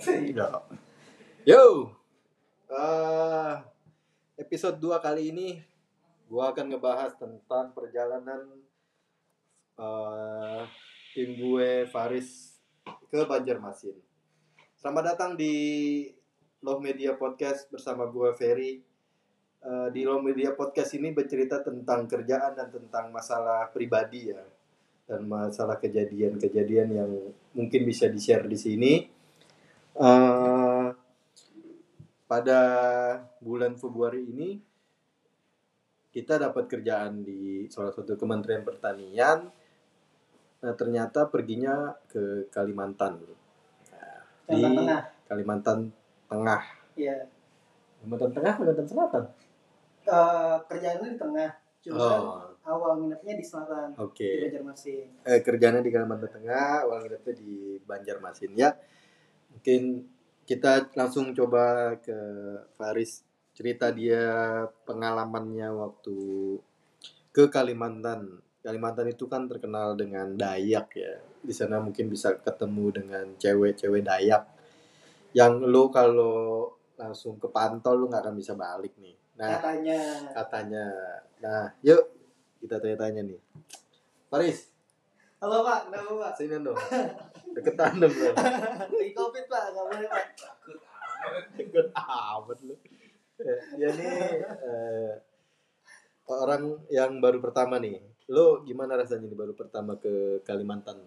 Tidak. Yo. Eh, episode 2 kali ini gua akan ngebahas tentang perjalanan eh, tim gue Faris ke Banjarmasin. Selamat datang di Love Media Podcast bersama gue Ferry. Eh, di Love Media Podcast ini bercerita tentang kerjaan dan tentang masalah pribadi ya dan masalah kejadian-kejadian yang mungkin bisa di-share di sini. Eh, pada bulan Februari ini kita dapat kerjaan di salah satu Kementerian Pertanian. Nah, ternyata perginya ke Kalimantan. Nah, di Kalimantan Tengah. Kalimantan Tengah. Iya. Kalimantan Tengah, Kalimantan Selatan. Eh, kerjaannya di tengah. Cuma Oh, awal nginepnya di selatan. oke. Di Banjarmasin. eh, kerjanya di Kalimantan Tengah, awal nginepnya di Banjarmasin ya. Mungkin kita langsung coba ke Faris cerita dia pengalamannya waktu ke Kalimantan. Kalimantan itu kan terkenal dengan Dayak ya. Di sana mungkin bisa ketemu dengan cewek-cewek Dayak yang lu kalau langsung ke pantol lu nggak akan bisa balik nih. Nah, Katanya. katanya. Nah, yuk kita tanya-tanya nih. Faris, Halo Pak, kenapa Pak? Sini dong. Deketan dong bro. Lagi covid Pak, nggak boleh Pak. Ikut amat lu. Ya, Dia nih eh, orang yang baru pertama nih. Lo gimana rasanya nih baru pertama ke Kalimantan?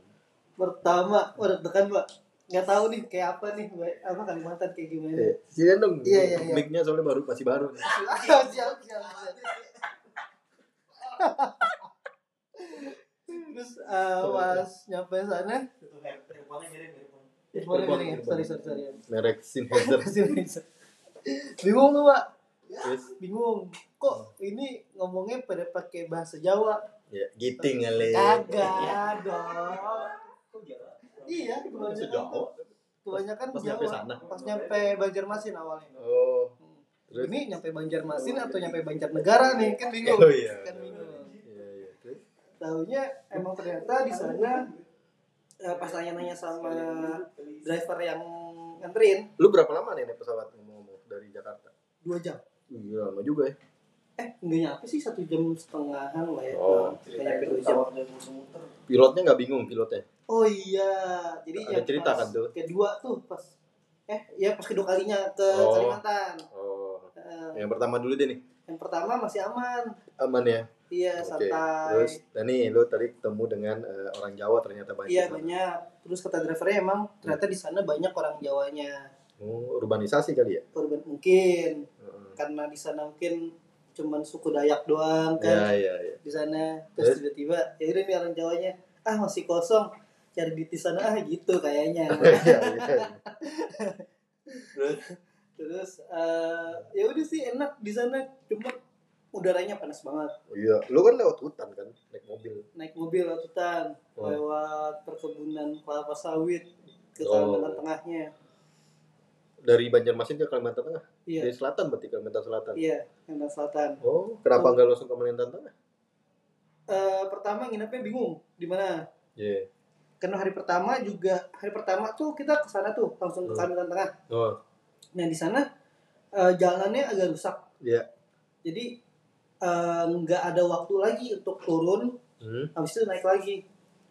Pertama, udah tekan Pak. Nggak tahu nih kayak apa nih, apa Kalimantan kayak gimana? Eh, sini dong. Iya, iya, iya. Mic-nya soalnya baru masih baru. siap, siap, siap. Terus eh, pas nyampe sana, ya? Sorry, sorry, sorry. Merek Sennheiser. Bingung tuh Pak. Terus bingung kok ini ngomongnya pada pakai bahasa Jawa ya giting kali. kagak dong iya Bahasa kebanyakan Jawa. kebanyakan Pas Jawa nyampe sana. pas nyampe Banjarmasin awalnya Oh. Terus ini nyampe Banjarmasin atau nyampe Banjarnegara nih kan bingung Oh iya. kan bingung Iya, iya. Tahunya emang ternyata di sana eh, pas nanya-nanya sama driver yang nganterin lu berapa lama nih naik pesawat ngomong-ngomong dari Jakarta? dua jam Iya, lama juga ya. eh nggak nyampe sih satu jam setengahan lah ya Oh. nyampe dua jam Pilotnya nggak bingung pilotnya. Oh iya, jadi Ada yang cerita pas kan tuh? Kedua tuh pas eh ya pas kedua kalinya ke Oh. Kalimantan. Oh. Eh, Yang pertama dulu deh nih. yang pertama masih aman. Aman ya. Iya, santai. Terus dan nih lu tadi ketemu dengan eh, orang Jawa ternyata banyak. Iya, banyak. Terus kata drivernya emang ternyata di sana banyak orang Jawanya. Oh, urbanisasi kali ya? Urban mungkin Heeh. karena di sana mungkin cuman suku Dayak doang Iya, kan iya, iya. di sana. Terus? Tiba-tiba ya udah nih orang Jawanya, ah masih kosong. Cari di di sana ah gitu kayaknya. Iya, iya. Terus Terus eh, ya udah sih enak di sana cuma udaranya panas banget. oh iya, lu kan lewat hutan kan, naik mobil. Naik mobil lewat hutan, Oh. lewat perkebunan kelapa sawit ke Oh. Kalimantan Tengahnya. Dari Banjarmasin ke Kalimantan Tengah. Iya, Dari selatan berarti Kalimantan Selatan. iya, Kalimantan Selatan. Oh, kenapa nggak langsung ke Kalimantan Tengah? Eh, pertama nginepnya bingung di mana. Iya. Karena hari pertama juga hari pertama tuh kita ke sana tuh langsung ke Hmm. Kalimantan Tengah. Oh, Nah di sana eh, jalannya agak rusak. Iya. Jadi eh, nggak ada waktu lagi untuk turun, hmm. habis itu naik lagi.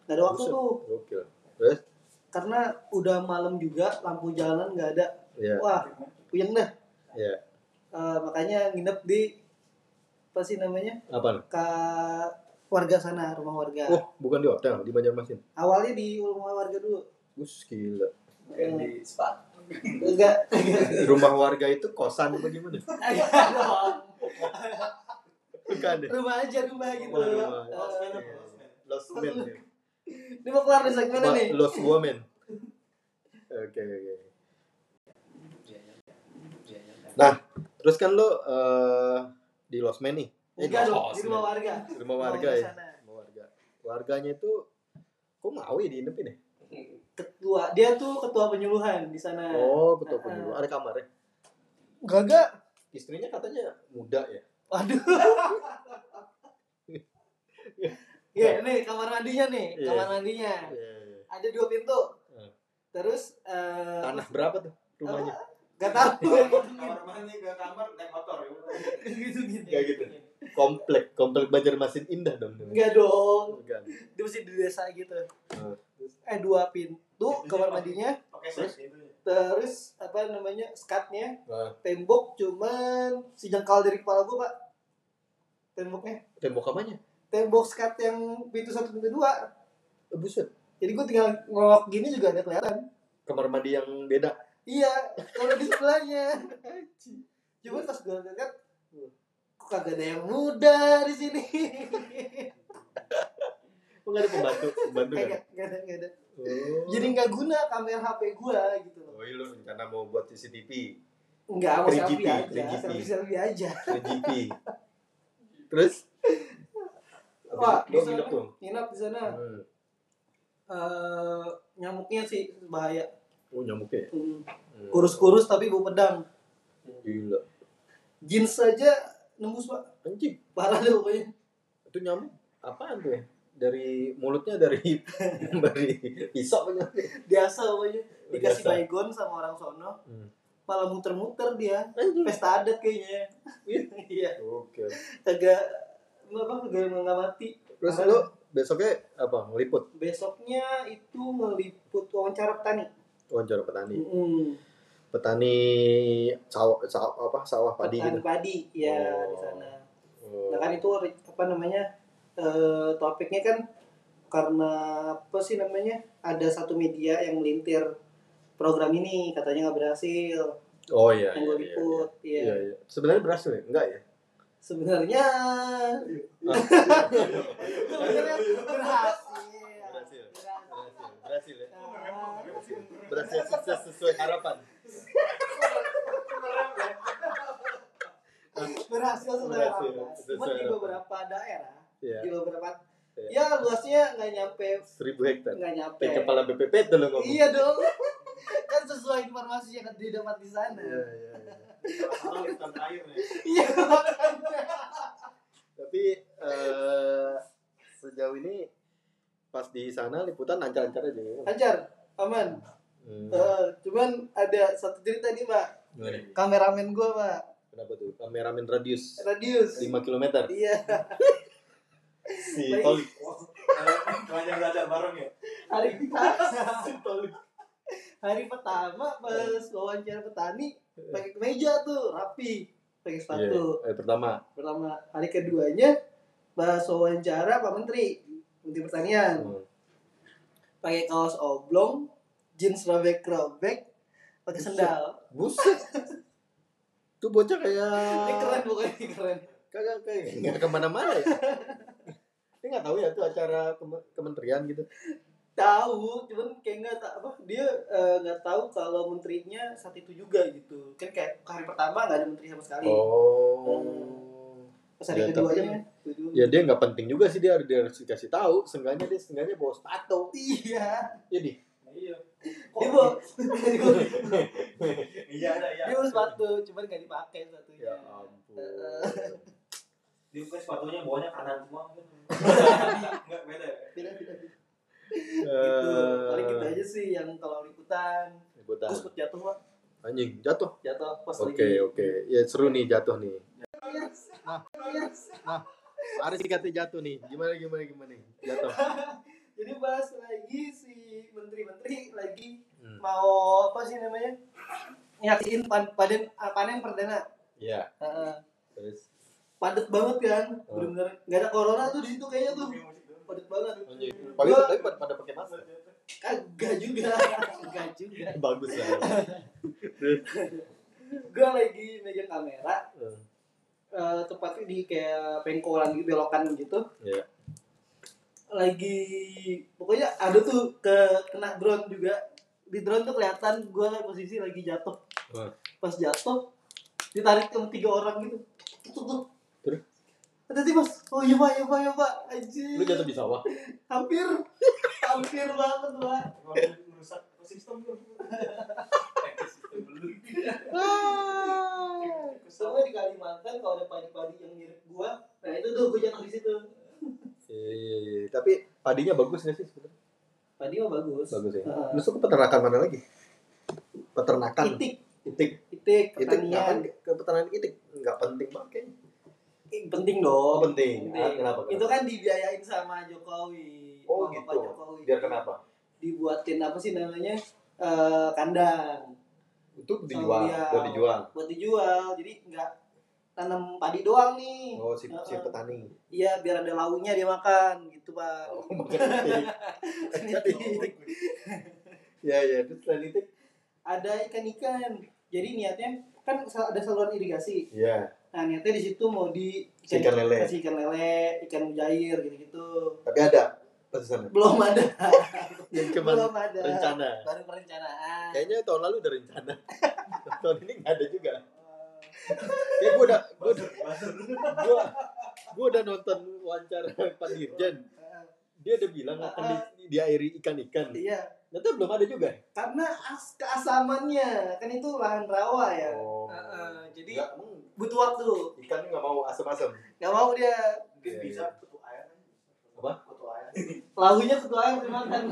Nggak ada waktu Buset. tuh. Gokil. Karena udah malam juga lampu jalan nggak ada Iya, wah puyeng dah iya. Eh, makanya nginep di apa sih namanya Apa? ke warga sana rumah warga Oh, bukan di hotel, di Banjarmasin. awalnya di rumah warga dulu Bus gila. Eh, di spa enggak Rumah warga itu kosan apa gimana? Bukan deh. rumah aja rumah gitu Rumah, rumah. Eh, Lost Man. ya. ini mau kelar nih segmennya Ma- nih Lost Woman. Oke, oke. Nah, terus kan lo eh, di Lost Man nih. Eh, enggak dong Lost di rumah warga Di rumah warga ya. Rumah warga. Warganya itu kok mau ya diinepin ya? ketua dia tuh ketua penyuluhan di sana Oh, ketua Eh, penyuluh. Ada kamarnya. enggak Istrinya katanya muda ya. Waduh. Ya, nih kamar mandinya nih, Iya. kamar mandinya. Iya, iya. Ada dua pintu. Terus eh Tanah berapa tuh rumahnya? gak tahu. Kamar mandi ke kamar naik motor ya gitu gitu. Kayak gitu. Komplek, komplek Banjarmasin indah dong. Enggak dong. Dia mesti di desa gitu. Eh dua pintu kamar mandinya. Pakai gitu ya. Terus apa namanya skatnya. Nah, tembok cuman sejengkal dari kepala gua pak temboknya tembok apanya? tembok skat yang pintu satu pintu dua Eh, buset. jadi gua tinggal ngolok gini juga ada kelihatan Kamar mandi yang beda. iya kalau di sebelahnya cuman pas gua lihat kok kagak ada yang muda di sini Kok nggak ada pembantu? Pembantu kan? kagak nggak ada nggak ada Oh. jadi nggak guna kamera HP gua gitu loh Oh, iya, lu rencana mau buat CCTV, nggak mau 3GP, selfie aja 3GP. selfie selfie aja 3GP. Terus? Wah, di sana. nginap di sana Hmm. eh nyamuknya sih bahaya Oh, nyamuknya ya? Hmm. Kurus-kurus tapi bau pedang Gila. jeans aja nembus pak Anjing, parah deh pokoknya itu nyamuk apaan tuh ya? Dari mulutnya dari dari pisau apa biasa pokoknya dikasih Biasa. baygon sama orang sono Hmm. Malah muter-muter dia pesta adat kayaknya iya Oke. kagak apa kagak mengamati Terus lu besoknya apa? Ngeliput besoknya itu meliput wawancara petani wawancara petani. Mm-mm. Petani sawah, sawah apa? Sawah padi petani gitu. padi ya Oh. di sana Oh. Nah kan itu apa namanya eh, topiknya kan karena apa sih namanya ada satu media yang melintir program ini katanya nggak berhasil Oh iya. yang iya, gue iya, liput iya. iya Iya, iya. Sebenarnya berhasil ya? Enggak ya? sebenarnya Ah. sebenarnya berhasil Berhasil. Berhasil. Berhasil ya. Berhasil sukses sesuai harapan. berhasil sesuai Berhasil, harapan. sesuai Cuma di harapan. beberapa daerah Iya. di beberapa Iya. ya luasnya nggak nyampe Seribu hektar. nggak nyampe Kayak kepala BPP ngomong. iya dong kan sesuai informasi yang didapat di sana Iya, iya, iya. nih iya Tapi eh, sejauh ini pas di sana liputan lancar-lancar aja ya. lancar aman Hmm. Eh, cuman ada satu cerita nih mbak Gimana? kameramen gue mbak Kenapa tuh? Kameramen radius radius 5 km. iya Si. Tolik. belajar belajar bareng ya hari Si Tolik. Hari pertama pas wawancara petani pakai kemeja tuh rapi pakai sepatu Iya, eh, pertama. pertama hari keduanya pas wawancara pak menteri menteri pertanian Hmm. pakai kaos oblong jeans robek robek pakai sendal Buset. Tuh bocah ini kayak keren pokoknya ini keren kagak kayak nggak ke mana-mana ya. Dia nggak tahu ya tuh acara kem- kementerian gitu. Tahu cuman kayak nggak tak apa dia eh, nggak tahu kalau menterinya saat itu juga gitu kan kayak hari pertama nggak ada menteri sama sekali Oh. pas hari Ya, tapi keduanya kedua. Ya dia nggak penting juga sih dia harus dia harus dikasih tahu. Seenggaknya dia seenggaknya bawa sepatu. iya Jadi iya dia bawa iya ada iya dia bawa sepatu cuman nggak dipakai sepatunya ya ampun. di sepatunya bawahnya kanan semua kan enggak beda ya beda beda beda. Gitu paling gitu aja sih yang kalau liputan Liputan. sempet jatuh pak Anjing jatuh. jatuh pas Oke lagi oke. Ya seru nih jatuh nih. Nah, Aris dikatnya jatuh nih. Gimana gimana gimana nih? Jatuh. jadi pas lagi si menteri-menteri lagi Hmm. mau apa sih namanya nyaksiin pan, panen ah, panen perdana Iya. Heeh. Terus padet banget kan Oh. bener-bener nggak ada corona tuh di situ kayaknya tuh padet banget anjing. Paling tapi pada, pada pakai masker. kagak juga kagak juga Bagus lah. gue lagi megang kamera Hmm. eh, tepatnya di kayak pengkolan gitu belokan gitu Iya. lagi pokoknya ada tuh ke kena drone juga di drone tuh kelihatan gue posisi lagi jatuh pas jatuh ditarik sama tiga orang gitu tuh? Hati mas oh iya pak iya pak iya pak aja Lu jatuh di sawah. hampir hampir banget pak merusak sistem lu sama di Kalimantan kalau ada padi-padi yang mirip gua nah itu tuh gue jatuh di situ Iya, iya, iya. Tapi padinya bagus nggak sih sebenarnya? padi mah bagus. Bagus ya. Heeh. Terus ke peternakan mana lagi? Peternakan. Itik, Itik. itik, Itik pertanian. ngapain ke peternakan itik? Enggak penting banget penting Oh, dong. penting. Ah, kenapa? kenapa? Itu kan dibiayain sama Jokowi. Oh, sama gitu. Pak Jokowi. Biar kenapa? Dibuatin apa sih namanya? Eh, kandang Itu Sama dijual, buat dijual. buat dijual. Jadi nggak tanam padi doang nih. Oh, si, si Heeh. petani. Iya, biar ada launya dia makan gitu, Pak. Oh, makan. Ya, ya. Terus selain? Ada ikan-ikan. Jadi niatnya kan ada saluran irigasi. Iya. Nah, niatnya di situ mau di Ikan lele. kasih ikan lele, ikan mujair gitu-gitu. Tapi ada pesanan. Belum ada. Yang Belum ada. rencana. Baru perencanaan. Kayaknya tahun lalu udah rencana. tahun ini nggak ada juga. Kayak gue udah, gue udah, gue, gue udah nonton wawancara Pak Dirjen. Dia udah bilang akan di, diairi ikan-ikan. Iya, Ternyata belum ada juga. karena as keasamannya kan itu lahan rawa ya. Oh. Heeh, jadi Nggak, emang butuh waktu. ikan nggak mau asam-asam. Gak mau dia Mungkin Iya, bisa iya. kutu air. Apa? Kutu air. lahunya ketua air dimakan.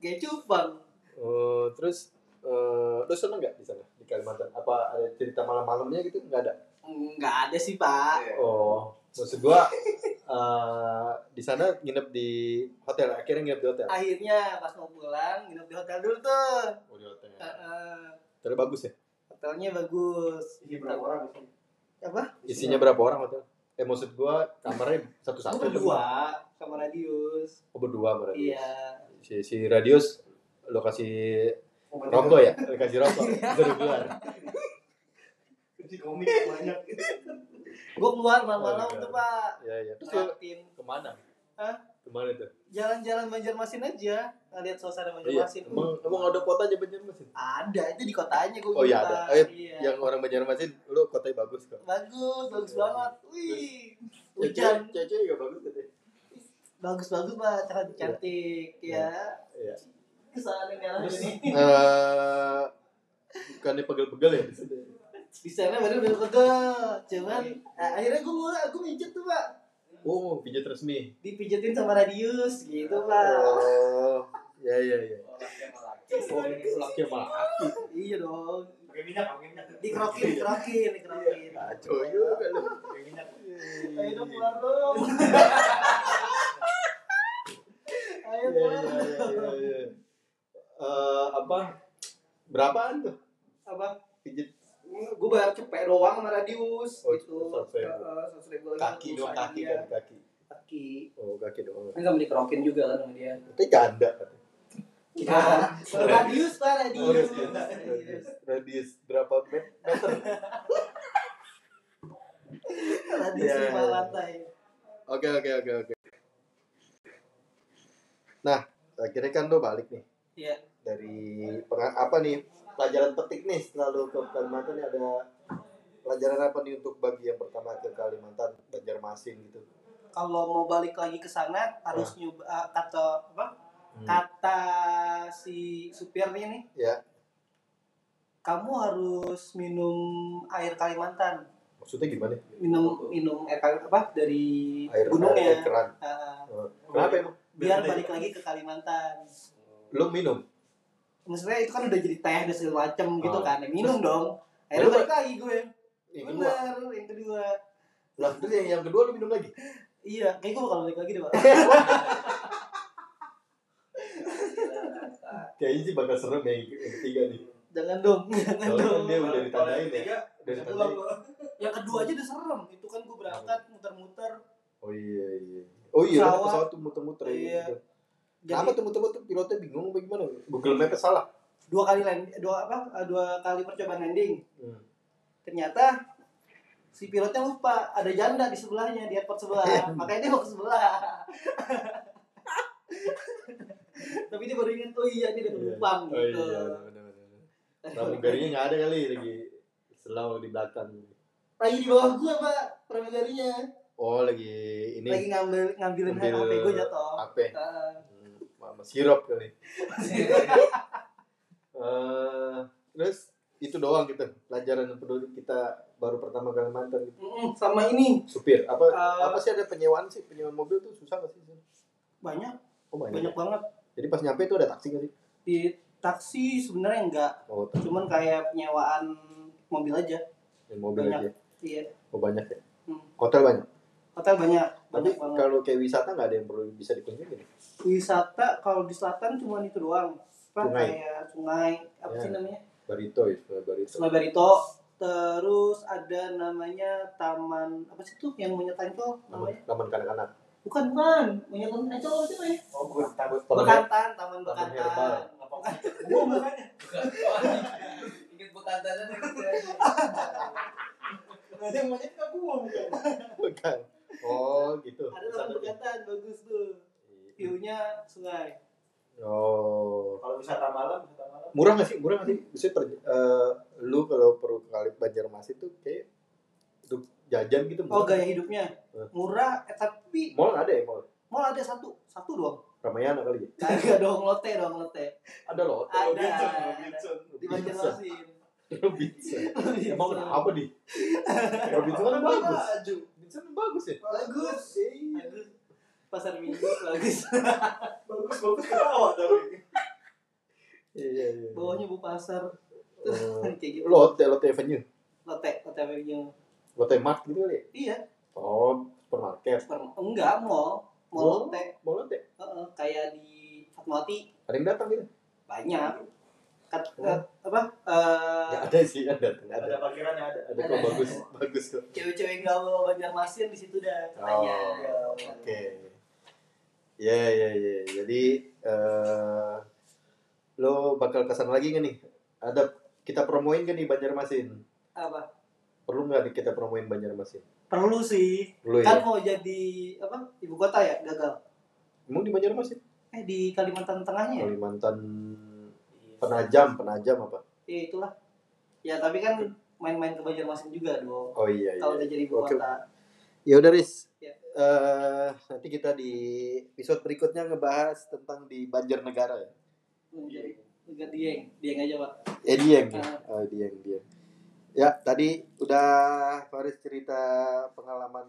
Kayak cupang. Oh, terus eh lu seneng nggak di sana di Kalimantan? Apa ada cerita malam-malamnya gitu? Nggak ada. Nggak ada sih pak. Iya. Oh, maksud gua eh di sana nginep di hotel. Akhirnya nginep di hotel. Akhirnya pas mau pulang nginep di hotel dulu tuh. Oh, di hotel. Heeh. Hotelnya bagus ya? hotelnya bagus. Ini berapa orang di sini? Apa? Isinya berapa orang hotel? Eh maksud gua kamarnya satu-satu. Berdua sama Radius. Oh, berdua berarti. Iya. Si, si Radius lo kasih rokok ya? Lo kasih rokok. Di komik banyak. Gue keluar malam-malam Oh, iya. tuh pak. Ya, ya. Terus Ngeliatin ke mana? Hah? Ke mana tuh? jalan-jalan Banjarmasin aja ngeliat suasana Iya. Banjarmasin. Emang, emang ada kotanya Banjarmasin? Ada itu di kotanya gue. Oh iya ada. Oh, iya. Iya. Yang orang Banjarmasin, lu kotanya bagus kok. Bagus, bagus Iya. banget. Wih, hujan. Cece juga bagus tuh. Bagus bagus pak, cantik cantik ya. Iya. Ke sana merah Terus, ini. eh bukannya pegel-pegel ya? Di sana baru udah pegel, cuman eh, akhirnya gue mulai aku mijet tuh pak, Oh, pijat resmi. dipijetin sama radius gitu pak. Oh, ya ya ya. Laki. Oh, sama laki. Iya dong, Pakai minyak, pakai minyak. dikerokin, dikerokin, dikerokin. Kacau juga lu. Pakai minyak. Ayo dong keluar dong. Ayo Iya keluar. iya iya iya. Eh, apa? Berapaan tuh pijat gue bayar cepet doang sama radius Oh, gitu lagi kaki doang kaki kan kaki. kaki Oh, kaki doang. kan sama dikerokin juga kan sama dia Itu janda. ya radius lah radius Oh, radius. Radius. Radius berapa met- meter? radius Iya, lima iya. lantai Oke oke oke oke. Nah, akhirnya kan lo balik nih iya dari apa nih pelajaran petik nih setelah lo ke Kalimantan nih ada pelajaran apa nih untuk bagi yang pertama ke Kalimantan Banjarmasin gitu. kalau mau balik lagi ke sana harus nyoba ah, kata apa Hmm. kata si supirnya nih Ya, kamu harus minum air Kalimantan maksudnya gimana? minum minum air apa dari Air gunungnya air keran. Ah, Oh, Kenapa emang? biar balik lagi ke Kalimantan Lo minum? maksudnya itu kan udah jadi teh dan segala macem gitu Oh. kan ya, minum dong Lalu akhirnya balik lagi gue Yang kedua. bener yang kedua Lah, terus yang, yang kedua lo minum lagi? iya kayak gue bakal balik lagi deh pak Kayaknya sih bakal serem ya yang yang ketiga nih. jangan dong jangan Soalnya kan dong dia udah ditandain ya. Tiga, Udah ditandain. yang kedua aja udah serem itu kan gue berangkat muter-muter Oh iya iya. Oh iya, Pesawat. pesawat tuh muter-muter ya. Iya. gitu. Jadi Kenapa tuh muter-muter pilotnya bingung bagaimana? Google Maps salah. dua kali land dua apa eh, dua kali percobaan landing Hmm. ternyata si pilotnya lupa ada janda di sebelahnya di airport sebelah makanya dia mau ke sebelah tapi dia baru ingat oh iya dia ada penumpang Oh gitu iya, benar-benar. Pramugarinya nggak ada kali lagi selalu di belakang. lagi di bawah gua pak pramugarinya Oh lagi ini lagi ngambil ngambilin Ngambil HP gue jatuh HP. Ah. Mama sirup kali. Eh, terus itu doang gitu pelajaran yang peduli kita baru pertama kali mantan gitu. Mm-mm, sama ini supir apa Eh, apa sih ada penyewaan sih penyewaan mobil tuh susah nggak sih banyak Oh banyak. banyak banget Jadi pas nyampe itu ada taksi nggak sih? di taksi sebenarnya enggak Oh, cuman kayak penyewaan mobil aja Yang mobil banyak. aja. iya Oh banyak ya. Hmm. Hotel banyak. Hotel banyak Tapi banyak banget kalau kayak wisata nggak ada yang perlu bisa dikunjungi. wisata kalau di selatan cuma itu doang apa Sungai. kayak sungai apa Ya. sih namanya Barito ya, Sungai Barito. sungai Barito terus ada namanya taman apa sih tuh yang monyet Taman, namanya taman kanak-kanak. bukan bukan monyet ancol apa sih namanya Oh, gue tahu. Taman bekantan taman Taman herbal. bekantan Apa? Gue makanya. Ingat bekantannya Ada yang monyet ke gua bukan. Bukan. Oh gitu. ada taman bekantan bagus tuh view-nya sungai Oh. Kalau wisata malam, wisata malam. Murah nggak sih? Murah nggak sih? Bisa ter, eh, lu kalau perlu kali Banjarmasin tuh kayak untuk jajan gitu. oh murah. gaya hidupnya Eh. murah eh, tapi Mall ada ya mall? mall ada satu satu doang Ramayana kali ya? kagak dong lotte dong lotte Ada loh. Ada. Robinson, Robinson. di Banjarmasin Robinson. Emang apa di? Robinson kan bagus. Robinson bagus ya? bagus bagus pasar minggu bagus Bagus, bagus ketawa tapi. Iya iya iya. bawahnya bu pasar Oh. kayak gitu Lotte, Lotte Avenue. lotte lotte avenue Lotte Mart gitu kali ya? iya Oh, supermarket. super enggak mall mall Oh, lotte Mau Lotte. Heeh, kayak di Fatmawati Ada yang datang gitu? banyak Kat, Oh. kat- apa eh Ya ada sih, ada. Ada. Ada parkirannya ada. Ada kok Ada. bagus, bagus kok. cewek-cewek gaul Banjarmasin di situ dah katanya Oh, Oke. Ya ya ya. Jadi eh lo bakal kesan lagi nggak nih? Ada kita promoin kan nih Banjarmasin? apa Perlu nggak nih kita promoin Banjarmasin? perlu sih Perlu kan ya. mau jadi apa ibu kota ya gagal Emang di Banjarmasin? eh di Kalimantan Tengahnya ya? Penajam, penajam apa? ya itulah ya tapi kan main-main ke Banjarmasin juga dong Oh iya iya. kalau udah jadi ibu kota Ya udah Riz. Ya. Eh, nanti kita di episode berikutnya ngebahas tentang di Banjarnegara ya. enggak dieng dieng aja pak Eh Dieng ya. Ah. Oh Dieng Dieng. Ya tadi udah Faris cerita pengalaman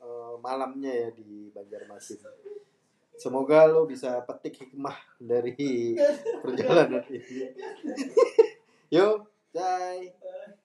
eh, malamnya ya di Banjarmasin. Semoga lo bisa petik hikmah dari perjalanan ini. Yuk, bye.